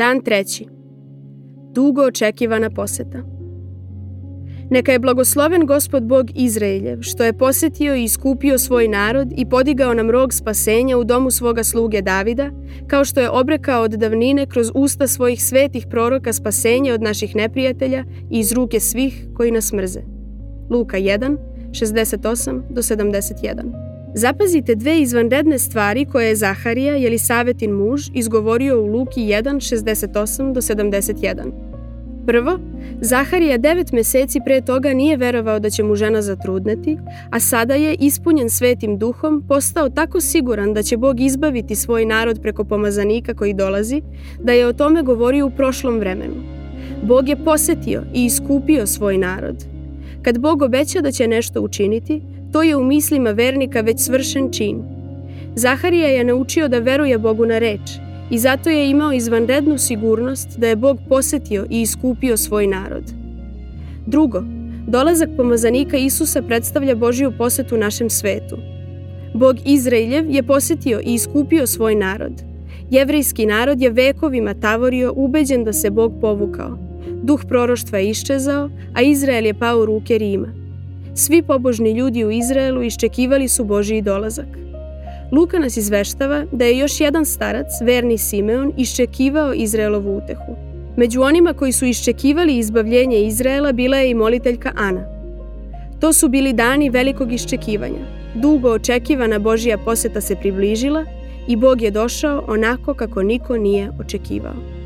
Dan treći. Dugo očekivana poseta. Neka je blagosloven gospod Bog Izraeljev, što je posetio i iskupio svoj narod i podigao nam rog spasenja u domu svoga sluge Davida, kao što je obrekao od davnine kroz usta svojih svetih proroka spasenje od naših neprijatelja i iz ruke svih koji nas mrze. Luka 1, 68 do 71. Zapazite dve izvanredne stvari koje je Zaharija, Jelisavetin muž, izgovorio u Luki 1, 68 do 71. Prvo, Zaharija devet meseci pre toga nije verovao da će mu žena zatrudneti, a sada je, ispunjen svetim duhom, postao tako siguran da će Bog izbaviti svoj narod preko pomazanika koji dolazi, da je o tome govorio u prošlom vremenu. Bog je posetio i iskupio svoj narod. Kad Bog obeća da će nešto učiniti, To je u mislima vernika već svršen čin. Zaharija je naučio da veruje Bogu na reč i zato je imao izvanrednu sigurnost da je Bog posetio i iskupio svoj narod. Drugo, dolazak pomazanika Isusa predstavlja Božiju posetu našem svetu. Bog Izraeljev je posetio i iskupio svoj narod. Jevrejski narod je vekovima tavorio ubeđen da se Bog povukao. Duh proroštva je iščezao, a Izrael je pao u ruke Rima. Svi pobožni ljudi u Izraelu iščekivali su Božiji dolazak. Luka nas izveštava da je još jedan starac, verni Simeon, iščekivao Izraelovu utehu. Među onima koji su iščekivali izbavljenje Izraela bila je i moliteljka Ana. To su bili dani velikog iščekivanja. Dugo očekivana Božija poseta se približila i Bog je došao onako kako niko nije očekivao.